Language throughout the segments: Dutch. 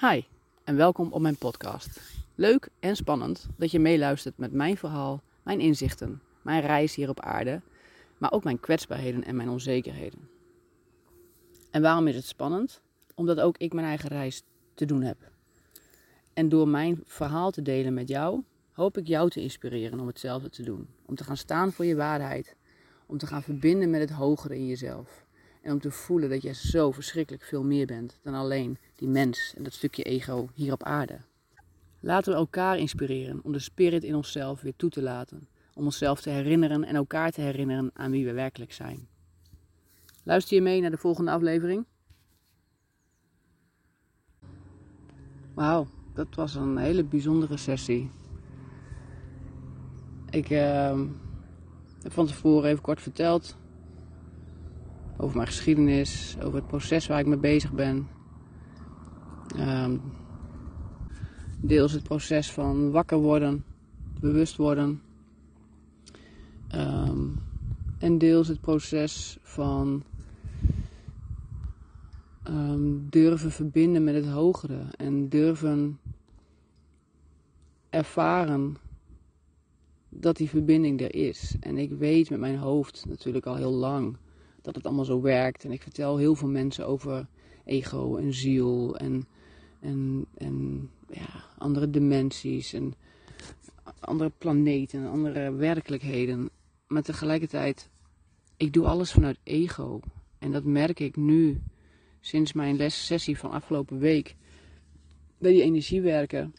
Hi en welkom op mijn podcast. Leuk en spannend dat je meeluistert met mijn verhaal, mijn inzichten, mijn reis hier op aarde, maar ook mijn kwetsbaarheden en mijn onzekerheden. En waarom is het spannend? Omdat ook ik mijn eigen reis te doen heb. En door mijn verhaal te delen met jou, hoop ik jou te inspireren om hetzelfde te doen. Om te gaan staan voor je waarheid. Om te gaan verbinden met het hogere in jezelf. En om te voelen dat je zo verschrikkelijk veel meer bent dan alleen die mens en dat stukje ego hier op aarde. Laten we elkaar inspireren om de spirit in onszelf weer toe te laten. Om onszelf te herinneren en elkaar te herinneren aan wie we werkelijk zijn. Luister je mee naar de volgende aflevering? Wauw, dat was een hele bijzondere sessie. Ik uh, heb van tevoren even kort verteld over mijn geschiedenis, over het proces waar ik mee bezig ben. Um, deels het proces van wakker worden, bewust worden. Um, en deels het proces van um, durven verbinden met het hogere en durven ervaren dat die verbinding er is. En ik weet met mijn hoofd natuurlijk al heel lang dat het allemaal zo werkt. En ik vertel heel veel mensen over ego en ziel en, en, en ja, andere dimensies en andere planeten en andere werkelijkheden. Maar tegelijkertijd, ik doe alles vanuit ego. En dat merk ik nu, sinds mijn lessessie van afgelopen week, bij die energiewerken,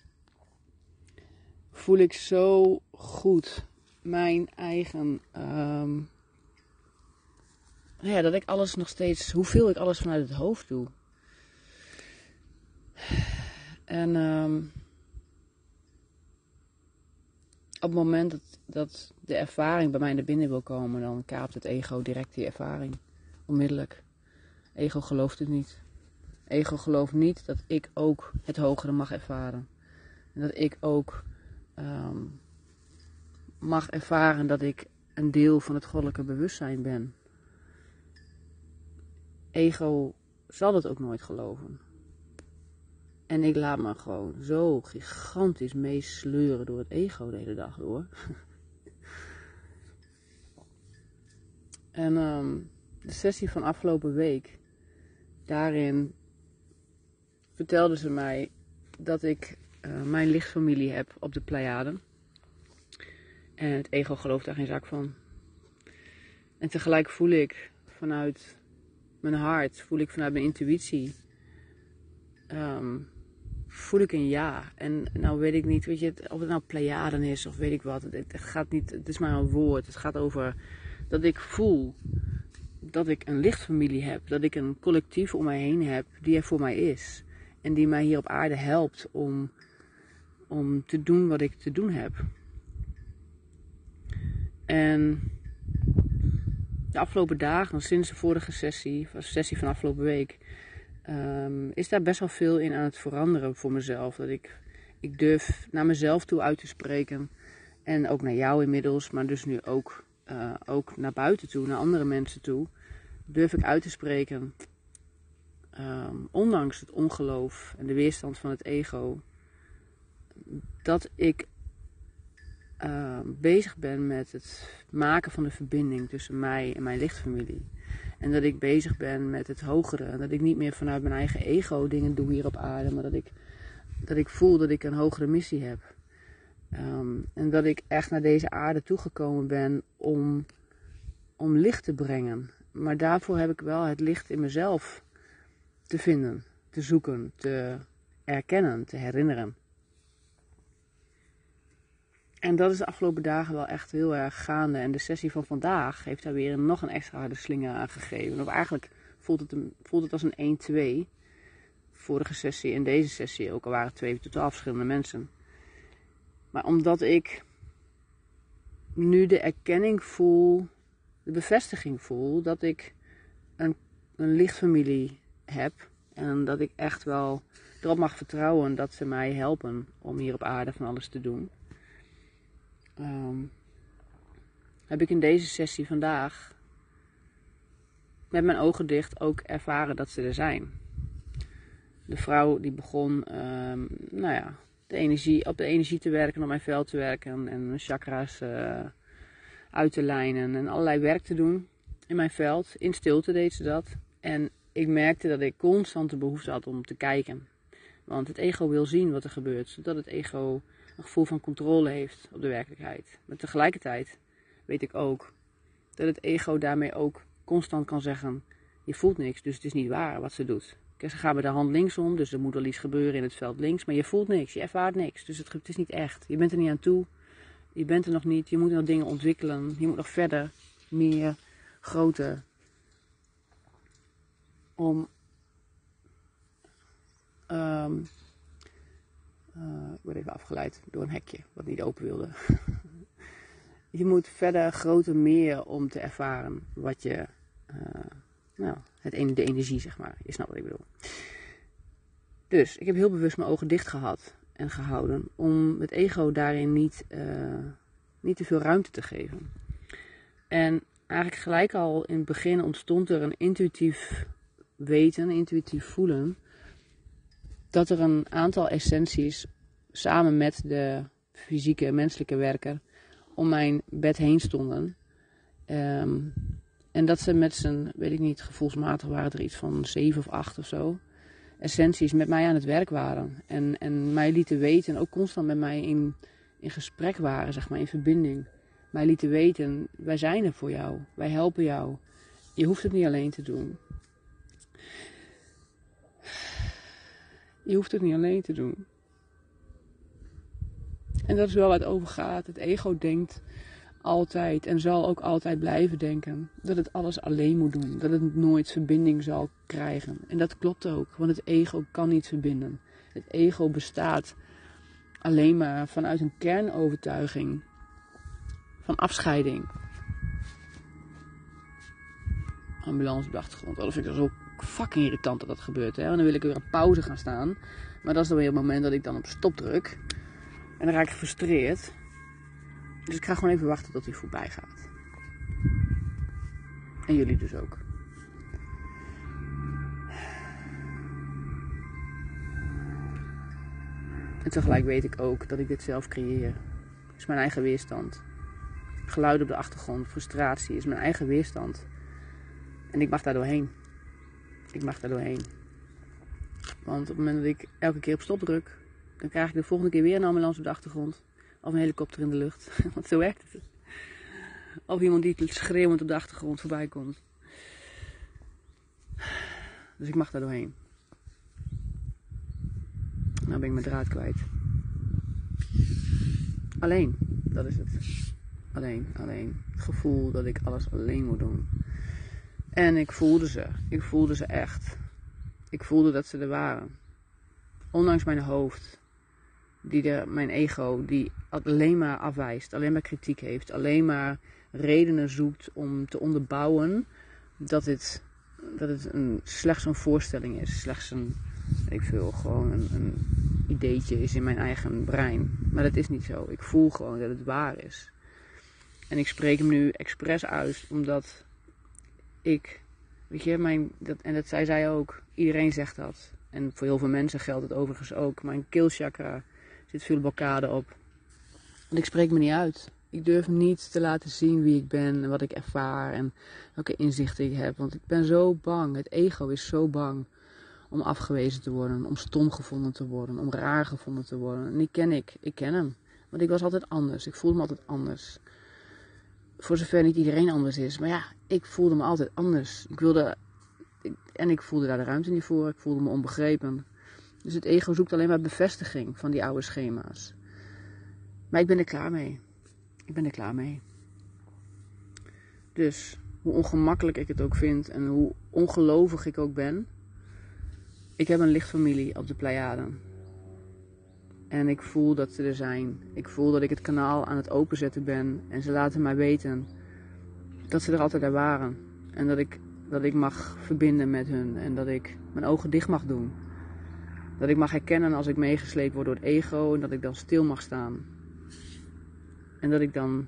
voel ik zo goed mijn eigen um, ja, dat ik alles nog steeds, hoeveel ik alles vanuit het hoofd doe. En um, op het moment dat, dat de ervaring bij mij naar binnen wil komen, dan kaapt het ego direct die ervaring. Onmiddellijk. Ego gelooft het niet. Ego gelooft niet dat ik ook het hogere mag ervaren. En dat ik ook um, mag ervaren dat ik een deel van het goddelijke bewustzijn ben ego zal het ook nooit geloven. En ik laat me gewoon zo gigantisch meesleuren door het ego de hele dag door. en um, de sessie van afgelopen week, daarin vertelde ze mij dat ik uh, mijn lichtfamilie heb op de Pleiaden. En het ego gelooft daar geen zak van. En tegelijk voel ik vanuit mijn hart, voel ik vanuit mijn intuïtie, um, voel ik een ja. En nou weet ik niet, weet je, of het nou Pleiaden is of weet ik wat. Het, het, gaat niet, het is maar een woord. Het gaat over dat ik voel dat ik een lichtfamilie heb. Dat ik een collectief om mij heen heb die er voor mij is. En die mij hier op aarde helpt om, om te doen wat ik te doen heb. En afgelopen dagen, sinds de vorige sessie, de sessie van afgelopen week, um, is daar best wel veel in aan het veranderen voor mezelf. Dat ik, ik durf naar mezelf toe uit te spreken. En ook naar jou inmiddels, maar dus nu ook, uh, ook naar buiten toe, naar andere mensen toe. Durf ik uit te spreken, um, ondanks het ongeloof en de weerstand van het ego, dat ik uh, bezig ben met het maken van de verbinding tussen mij en mijn lichtfamilie. En dat ik bezig ben met het hogere. En dat ik niet meer vanuit mijn eigen ego dingen doe hier op aarde. Maar dat ik, dat ik voel dat ik een hogere missie heb. Um, en dat ik echt naar deze aarde toegekomen ben om, om licht te brengen. Maar daarvoor heb ik wel het licht in mezelf te vinden, te zoeken, te erkennen, te herinneren. En dat is de afgelopen dagen wel echt heel erg gaande. En de sessie van vandaag heeft daar weer nog een extra harde slinger aan gegeven. Of eigenlijk voelt het, een, voelt het als een 1-2. Vorige sessie en deze sessie ook al waren twee totaal verschillende mensen. Maar omdat ik nu de erkenning voel, de bevestiging voel dat ik een, een lichtfamilie heb. En dat ik echt wel erop mag vertrouwen dat ze mij helpen om hier op aarde van alles te doen um, heb ik in deze sessie vandaag met mijn ogen dicht ook ervaren dat ze er zijn. de vrouw die begon, ehm, nou ja, de energie, op de energie te werken, op mijn veld te werken en mijn chakra's uh, uit te lijnen en allerlei werk te doen in mijn veld. In stilte deed ze dat. En ik merkte dat ik constant de behoefte had om te kijken. Want het ego wil zien wat er gebeurt, zodat het ego een gevoel van controle heeft op de werkelijkheid. Maar tegelijkertijd weet ik ook dat het ego daarmee ook constant kan zeggen: Je voelt niks, dus het is niet waar wat ze doet. Kijk, ze gaan met de hand linksom, dus er moet wel iets gebeuren in het veld links, maar je voelt niks, je ervaart niks. Dus het, is niet echt. Je bent er niet aan toe, je bent er nog niet, je moet nog dingen ontwikkelen, je moet nog verder, meer, groter. Om Um, uh, ik word even afgeleid door een hekje wat niet open wilde. je moet verder groter meer om te ervaren wat je, uh, nou, het, de energie zeg maar. Je snapt wat ik bedoel. Dus ik heb heel bewust mijn ogen dicht gehad en gehouden om het ego daarin niet, uh, niet te veel ruimte te geven. En eigenlijk gelijk al in het begin ontstond er een intuïtief weten, intuïtief voelen dat er een aantal essenties samen met de fysieke menselijke werker om mijn bed heen stonden. Ehm, en dat ze met z'n, weet ik niet, gevoelsmatig waren er iets van zeven of acht of zo. Essenties met mij aan het werk waren. En, en mij lieten weten, en ook constant met mij in, in gesprek waren, zeg maar, in verbinding. Mij lieten weten, wij zijn er voor jou. Wij helpen jou. Je hoeft het niet alleen te doen. Je hoeft het niet alleen te doen. En dat is wel waar het over gaat. Het ego denkt altijd en zal ook altijd blijven denken dat het alles alleen moet doen. Dat het nooit verbinding zal krijgen. En dat klopt ook, want het ego kan niet verbinden. Het ego bestaat alleen maar vanuit een kernovertuiging van afscheiding. Ambulance op de achtergrond. Dat vind ik zo fucking irritant dat dat gebeurt. Hè? En dan wil ik weer op pauze gaan staan. Maar dat is dan weer het moment dat ik dan op stop druk. En dan raak ik gefrustreerd. Dus ik ga gewoon even wachten tot hij voorbij gaat. En jullie dus ook. En tegelijk weet ik ook dat ik dit zelf creëer. Het is mijn eigen weerstand. Geluid op de achtergrond, frustratie is mijn eigen weerstand. En ik mag daar doorheen. Ik mag daar doorheen. Want op het moment dat ik elke keer op stop druk, dan krijg ik de volgende keer weer een ambulance op de achtergrond. Of een helikopter in de lucht. Want zo werkt het. Of iemand die schreeuwend op de achtergrond voorbij komt. Dus ik mag daar doorheen. Nou ben ik mijn draad kwijt. Alleen, dat is het. Alleen, alleen. Het gevoel dat ik alles alleen moet doen. En ik voelde ze. Ik voelde ze echt. Ik voelde dat ze er waren. Ondanks mijn hoofd, die de, mijn ego, die alleen maar afwijst, alleen maar kritiek heeft, alleen maar redenen zoekt om te onderbouwen dat het, dat het een, slechts een voorstelling is. Slechts een, ik veel, gewoon een, een ideetje is in mijn eigen brein. Maar dat is niet zo. Ik voel gewoon dat het waar is. En ik spreek hem nu expres uit, omdat ik, weet je, mijn, dat, en dat zei zij ook, iedereen zegt dat. En voor heel veel mensen geldt het overigens ook. Mijn keelchakra zit veel blokkade op. Want ik spreek me niet uit. Ik durf niet te laten zien wie ik ben en wat ik ervaar en welke inzichten ik heb. Want ik ben zo bang. Het ego is zo bang om afgewezen te worden, om stom gevonden te worden, om raar gevonden te worden. En die ken ik. Ik ken hem. Want ik was altijd anders. Ik voelde me altijd anders voor zover niet iedereen anders is. Maar ja, ik voelde me altijd anders. Ik wilde, en ik voelde daar de ruimte niet voor. Ik voelde me onbegrepen. Dus het ego zoekt alleen maar bevestiging van die oude schema's. Maar ik ben er klaar mee. Ik ben er klaar mee. Dus hoe ongemakkelijk ik het ook vind en hoe ongelovig ik ook ben. Ik heb een lichtfamilie op de Pleiaden. En ik voel dat ze er zijn. Ik voel dat ik het kanaal aan het openzetten ben. En ze laten mij weten dat ze er altijd er waren. En dat ik, dat ik mag verbinden met hun. En dat ik mijn ogen dicht mag doen. Dat ik mag herkennen als ik meegesleept word door het ego. En dat ik dan stil mag staan. En dat ik dan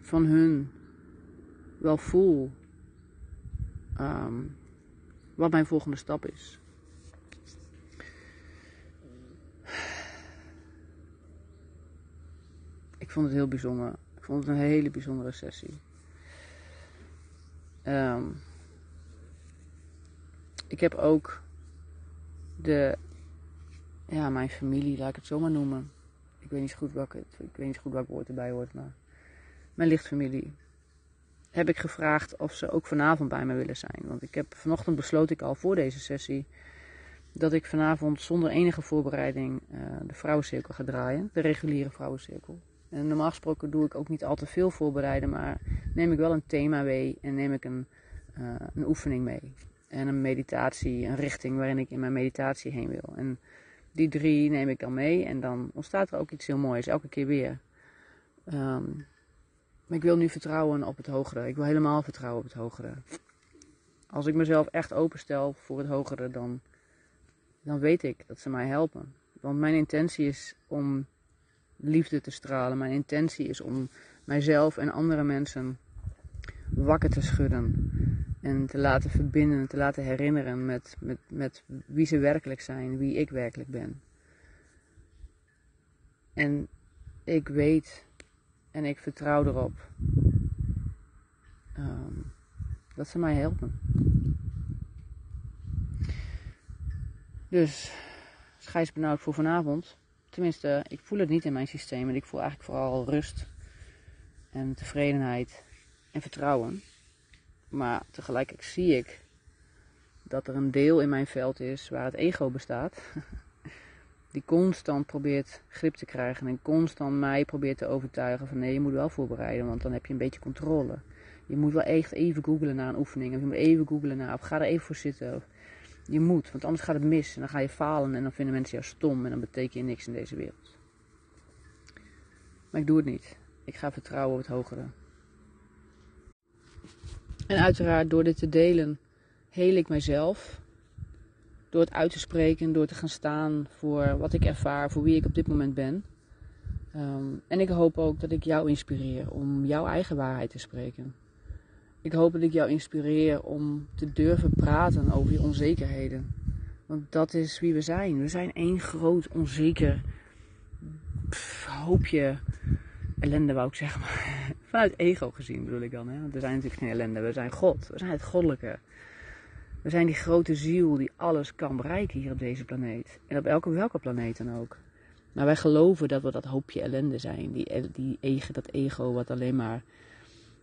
van hun wel voel um, wat mijn volgende stap is. Vond het heel bijzonder. Ik vond het een hele bijzondere sessie. Ehm, ik heb ook de, ja, mijn familie, laat ik het zo maar noemen. Ik weet niet goed welke, ik weet niet goed welk woord erbij hoort, maar mijn lichtfamilie. Heb ik gevraagd of ze ook vanavond bij me willen zijn. Want ik heb vanochtend besloot ik al voor deze sessie dat ik vanavond zonder enige voorbereiding uh, de vrouwencirkel ga draaien. De reguliere vrouwencirkel. En normaal gesproken doe ik ook niet al te veel voorbereiden, maar neem ik wel een thema mee en neem ik een, uh, een oefening mee. En een meditatie, een richting waarin ik in mijn meditatie heen wil. En die drie neem ik dan mee en dan ontstaat er ook iets heel moois, elke keer weer. Um, maar ik wil nu vertrouwen op het hogere. Ik wil helemaal vertrouwen op het hogere. Als ik mezelf echt openstel voor het hogere, dan, dan weet ik dat ze mij helpen. Want mijn intentie is om liefde te stralen. Mijn intentie is om mijzelf en andere mensen wakker te schudden. En te laten verbinden, te laten herinneren met, met, met wie ze werkelijk zijn, wie ik werkelijk ben. En ik weet en ik vertrouw erop um, dat ze mij helpen. Dus, schijs benauwd voor vanavond. Tenminste, ik voel het niet in mijn systeem. En ik voel eigenlijk vooral rust en tevredenheid en vertrouwen. Maar tegelijkertijd zie ik dat er een deel in mijn veld is waar het ego bestaat. Die constant probeert grip te krijgen en constant mij probeert te overtuigen van nee, je moet wel voorbereiden, want dan heb je een beetje controle. Je moet wel echt even googlen naar een oefening, of je moet even googlen naar, of ga er even voor zitten. Je moet, want anders gaat het mis en dan ga je falen en dan vinden mensen jou stom en dan betekent je niks in deze wereld. Maar ik doe het niet. Ik ga vertrouwen op het hogere. En uiteraard door dit te delen, heel ik mijzelf. Door het uit te spreken, door te gaan staan voor wat ik ervaar, voor wie ik op dit moment ben. Ehm, en ik hoop ook dat ik jou inspireer om jouw eigen waarheid te spreken. Ik hoop dat ik jou inspireer om te durven praten over je onzekerheden. Want dat is wie we zijn. We zijn één groot onzeker hoopje ellende, wou ik zeggen. Maar vanuit ego gezien bedoel ik dan. Hè? Want we zijn natuurlijk geen ellende. We zijn God. We zijn het goddelijke. We zijn die grote ziel die alles kan bereiken hier op deze planeet. En op elke welke planeet dan ook. Maar wij geloven dat we dat hoopje ellende zijn. Die, die ego, dat ego wat alleen maar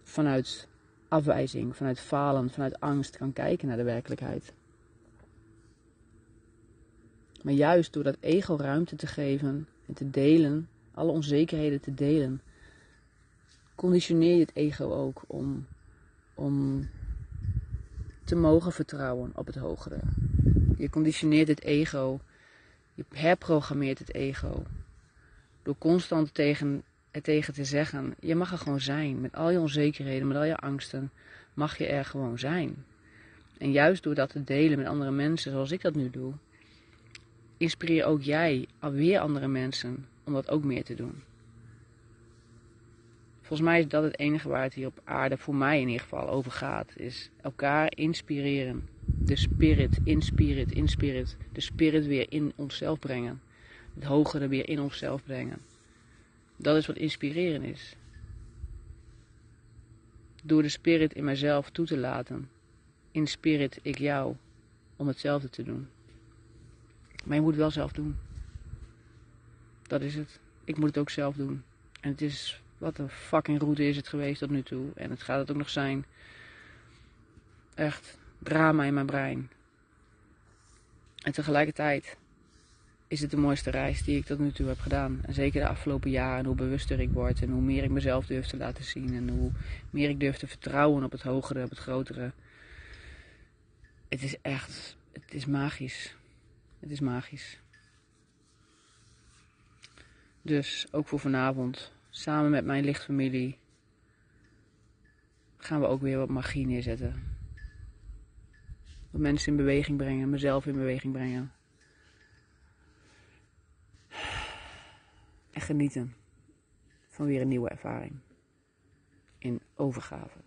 vanuit afwijzing, vanuit falen, vanuit angst kan kijken naar de werkelijkheid. Maar juist door dat ego ruimte te geven en te delen, alle onzekerheden te delen, conditioneer je het ego ook om, om te mogen vertrouwen op het hogere. Je conditioneert het ego, je herprogrammeert het ego. Door constant tegen er tegen te zeggen, je mag er gewoon zijn. Met al je onzekerheden, met al je angsten, mag je er gewoon zijn. En juist door dat te delen met andere mensen, zoals ik dat nu doe, inspireer ook jij alweer andere mensen om dat ook meer te doen. Volgens mij is dat het enige waar het hier op aarde, voor mij in ieder geval, over gaat. Is elkaar inspireren. De spirit, in spirit, in spirit. De spirit weer in onszelf brengen. Het hogere weer in onszelf brengen. Dat is wat inspireren is. Door de spirit in mijzelf toe te laten, in spirit ik jou, om hetzelfde te doen. Maar je moet het wel zelf doen. Dat is het. Ik moet het ook zelf doen. En het is, wat een fucking route is het geweest tot nu toe. En het gaat het ook nog zijn. Echt drama in mijn brein. En tegelijkertijd is het de mooiste reis die ik tot nu toe heb gedaan. En zeker de afgelopen jaren, hoe bewuster ik word en hoe meer ik mezelf durf te laten zien en hoe meer ik durf te vertrouwen op het hogere, op het grotere. Het is echt, het is magisch. Het is magisch. Dus ook voor vanavond, samen met mijn lichtfamilie, gaan we ook weer wat magie neerzetten. Wat mensen in beweging brengen, mezelf in beweging brengen. En genieten van weer een nieuwe ervaring. In overgave.